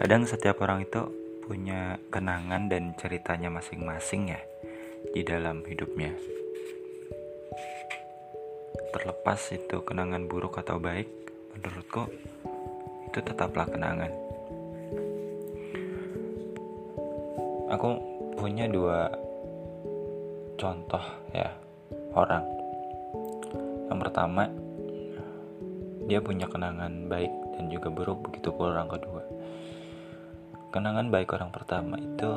Kadang setiap orang itu punya kenangan dan ceritanya masing-masing ya di dalam hidupnya. Terlepas itu kenangan buruk atau baik, menurutku itu tetaplah kenangan. Aku punya dua contoh ya orang. Yang pertama, dia punya kenangan baik dan juga buruk begitu pula orang kedua kenangan baik orang pertama itu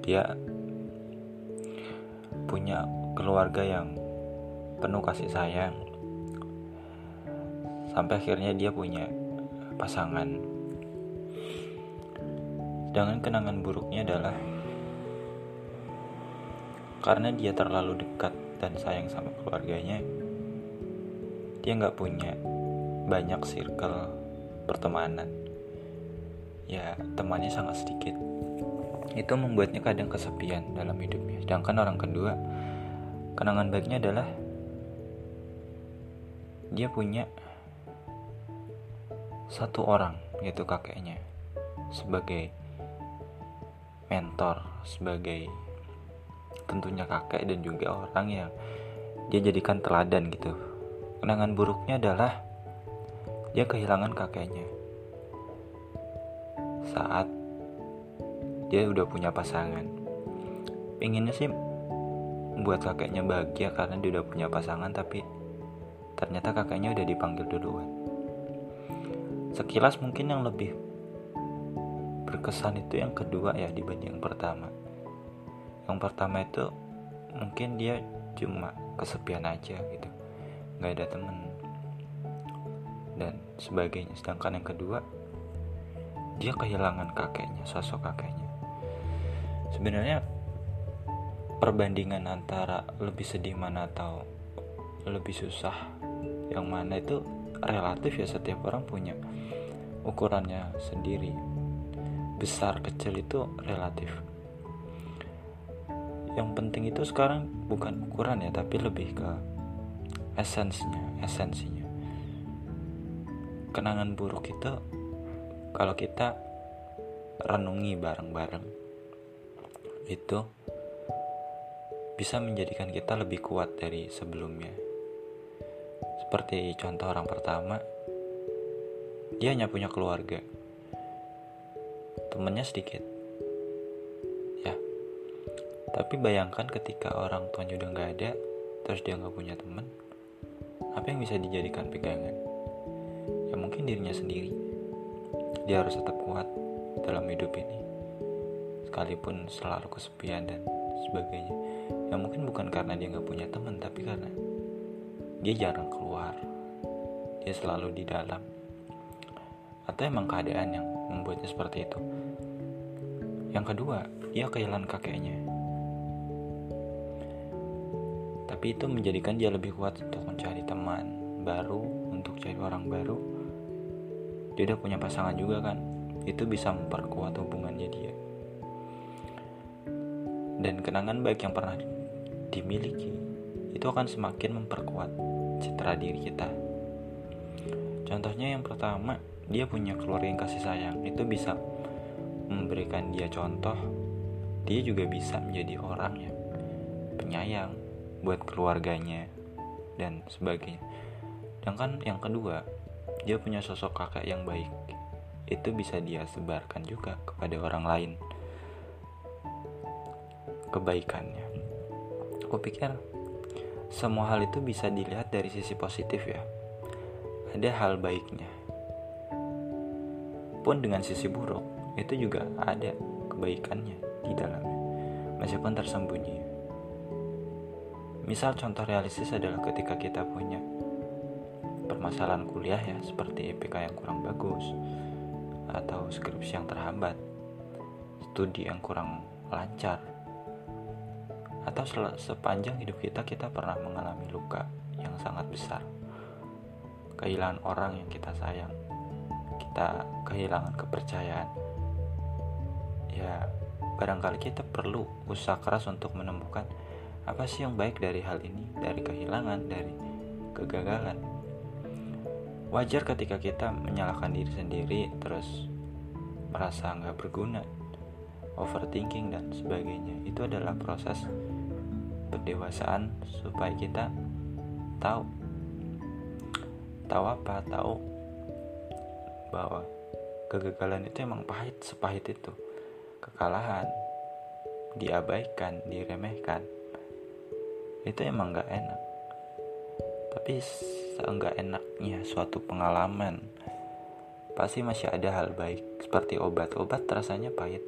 dia punya keluarga yang penuh kasih sayang. Sampai akhirnya dia punya pasangan. Sedangkan kenangan buruknya adalah karena dia terlalu dekat dan sayang sama keluarganya dia nggak punya banyak circle pertemanan ya temannya sangat sedikit. Itu membuatnya kadang kesepian dalam hidupnya. Sedangkan orang kedua kenangan baiknya adalah dia punya satu orang yaitu kakeknya sebagai mentor sebagai tentunya kakek dan juga orang yang dia jadikan teladan gitu. Kenangan buruknya adalah dia kehilangan kakeknya saat dia udah punya pasangan. Pinginnya sih buat kakeknya bahagia karena dia udah punya pasangan tapi ternyata kakeknya udah dipanggil duluan. Sekilas mungkin yang lebih berkesan itu yang kedua ya dibanding yang pertama. Yang pertama itu mungkin dia cuma kesepian aja gitu. Nggak ada temen dan sebagainya. Sedangkan yang kedua dia kehilangan kakeknya sosok kakeknya. Sebenarnya perbandingan antara lebih sedih mana atau lebih susah yang mana itu relatif ya setiap orang punya ukurannya sendiri. Besar kecil itu relatif. Yang penting itu sekarang bukan ukuran ya tapi lebih ke esensinya esensinya. Kenangan buruk itu kalau kita renungi bareng-bareng itu bisa menjadikan kita lebih kuat dari sebelumnya. Seperti contoh orang pertama, dia hanya punya keluarga, temennya sedikit, ya. Tapi bayangkan ketika orang tuanya udah nggak ada, terus dia nggak punya teman, apa yang bisa dijadikan pegangan? Ya mungkin dirinya sendiri dia harus tetap kuat dalam hidup ini. Sekalipun selalu kesepian dan sebagainya. Ya mungkin bukan karena dia nggak punya teman tapi karena dia jarang keluar. Dia selalu di dalam. Atau emang keadaan yang membuatnya seperti itu. Yang kedua dia kehilangan kakeknya. Tapi itu menjadikan dia lebih kuat untuk mencari teman baru untuk cari orang baru dia udah punya pasangan juga kan. Itu bisa memperkuat hubungannya dia. Dan kenangan baik yang pernah dimiliki itu akan semakin memperkuat citra diri kita. Contohnya yang pertama dia punya keluarga yang kasih sayang. Itu bisa memberikan dia contoh. Dia juga bisa menjadi orang yang penyayang buat keluarganya dan sebagainya. Sedangkan yang kedua dia punya sosok kakak yang baik. Itu bisa dia sebarkan juga kepada orang lain. Kebaikannya. Aku pikir semua hal itu bisa dilihat dari sisi positif ya. Ada hal baiknya. Pun dengan sisi buruk itu juga ada kebaikannya di dalamnya. Meskipun tersembunyi. Misal contoh realistis adalah ketika kita punya permasalahan kuliah ya seperti IPK yang kurang bagus atau skripsi yang terhambat, studi yang kurang lancar, atau sepanjang hidup kita kita pernah mengalami luka yang sangat besar, kehilangan orang yang kita sayang, kita kehilangan kepercayaan. Ya, barangkali kita perlu usaha keras untuk menemukan apa sih yang baik dari hal ini, dari kehilangan, dari kegagalan wajar ketika kita menyalahkan diri sendiri terus merasa nggak berguna overthinking dan sebagainya. Itu adalah proses pendewasaan supaya kita tahu tahu apa? Tahu bahwa kegagalan itu emang pahit sepahit itu. Kekalahan diabaikan diremehkan itu emang gak enak tapi seenggak enaknya suatu pengalaman pasti masih ada hal baik. Seperti obat-obat rasanya pahit.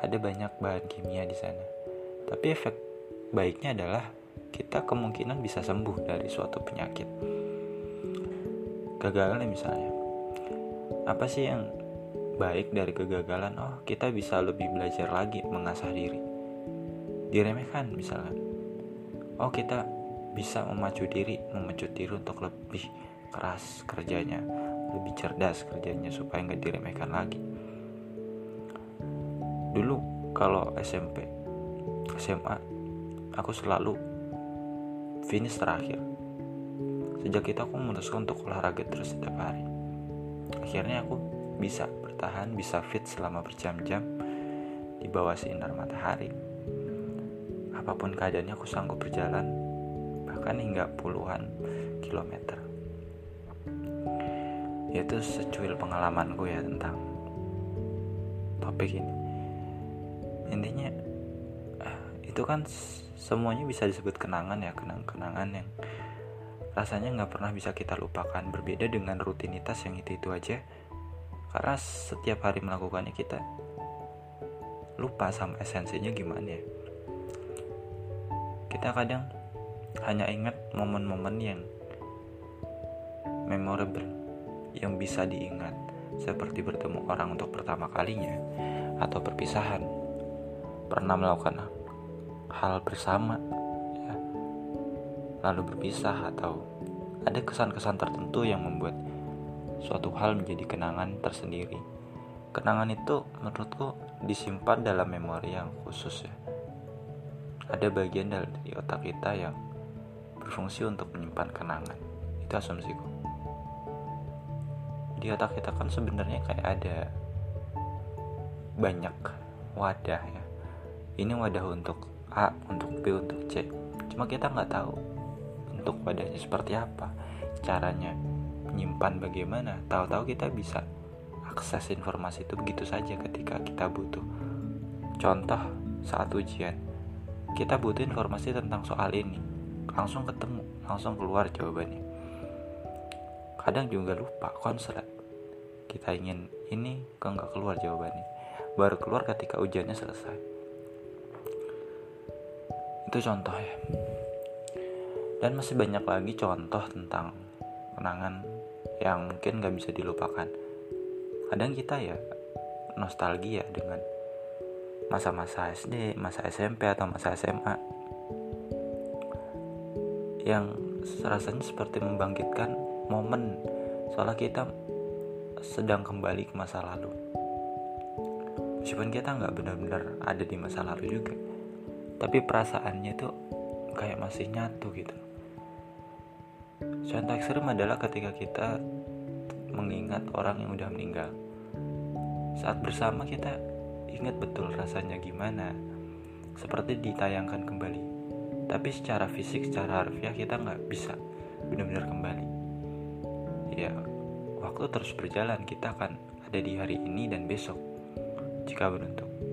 Ada banyak bahan kimia di sana. Tapi efek baiknya adalah kita kemungkinan bisa sembuh dari suatu penyakit. Kegagalan misalnya. Apa sih yang baik dari kegagalan? Oh kita bisa lebih belajar lagi mengasah diri. Diremehkan misalnya. Oh kita bisa memacu diri memacu diri untuk lebih keras kerjanya lebih cerdas kerjanya supaya nggak diremehkan lagi. Dulu kalau SMP SMA aku selalu finish terakhir. Sejak itu aku memutuskan untuk olahraga terus setiap hari. Akhirnya aku bisa bertahan, bisa fit selama berjam-jam di bawah sinar matahari. Apa pun keadaannya aku sanggup berjalan, bahkan hingga puluhan kilometer. Itu secuil pengalamanku ya tentang topik ini. Intinya eh, itu kan semuanya bisa disebut kenangan ya, kenang-kenangan yang rasanya nggak pernah bisa kita lupakan berbeda dengan rutinitas yang itu itu aja karena setiap hari melakukannya kita lupa sama esensinya gimana ya kita kadang hanya ingat momen-momen yang memorable yang bisa diingat seperti bertemu orang untuk pertama kalinya atau perpisahan pernah melakukan hal bersama ya, lalu berpisah atau ada kesan-kesan tertentu yang membuat suatu hal menjadi kenangan tersendiri. Kenangan itu menurutku disimpan dalam memori yang khusus ya. Ada bagian dari otak kita yang berfungsi untuk menyimpan kenangan. Itu asumsiku. Di otak kita kan sebenarnya kayak ada banyak wadah ya. Ini wadah untuk A, untuk B, untuk C. Cuma kita nggak tahu bentuk wadahnya seperti apa, caranya menyimpan bagaimana tahu-tahu kita bisa akses informasi itu begitu saja ketika kita butuh contoh saat ujian kita butuh informasi tentang soal ini langsung ketemu langsung keluar jawabannya. Kadang juga lupa konslet. Kita ingin ini kok nggak keluar jawabannya? Baru keluar ketika ujiannya selesai. Itu contoh ya. Dan masih banyak lagi contoh tentang kenangan yang mungkin gak bisa dilupakan. Kadang kita ya nostalgia dengan masa-masa SD, masa SMP atau masa SMA yang rasanya seperti membangkitkan momen soalnya kita sedang kembali ke masa lalu meskipun kita nggak benar-benar ada di masa lalu juga tapi perasaannya tuh kayak masih nyatu gitu Contoh ekstrim adalah ketika kita mengingat orang yang udah meninggal. Saat bersama kita ingat betul rasanya gimana, seperti ditayangkan kembali. Tapi secara fisik, secara harfiah kita nggak bisa benar-benar kembali. Ya, waktu terus berjalan, kita akan ada di hari ini dan besok jika beruntung.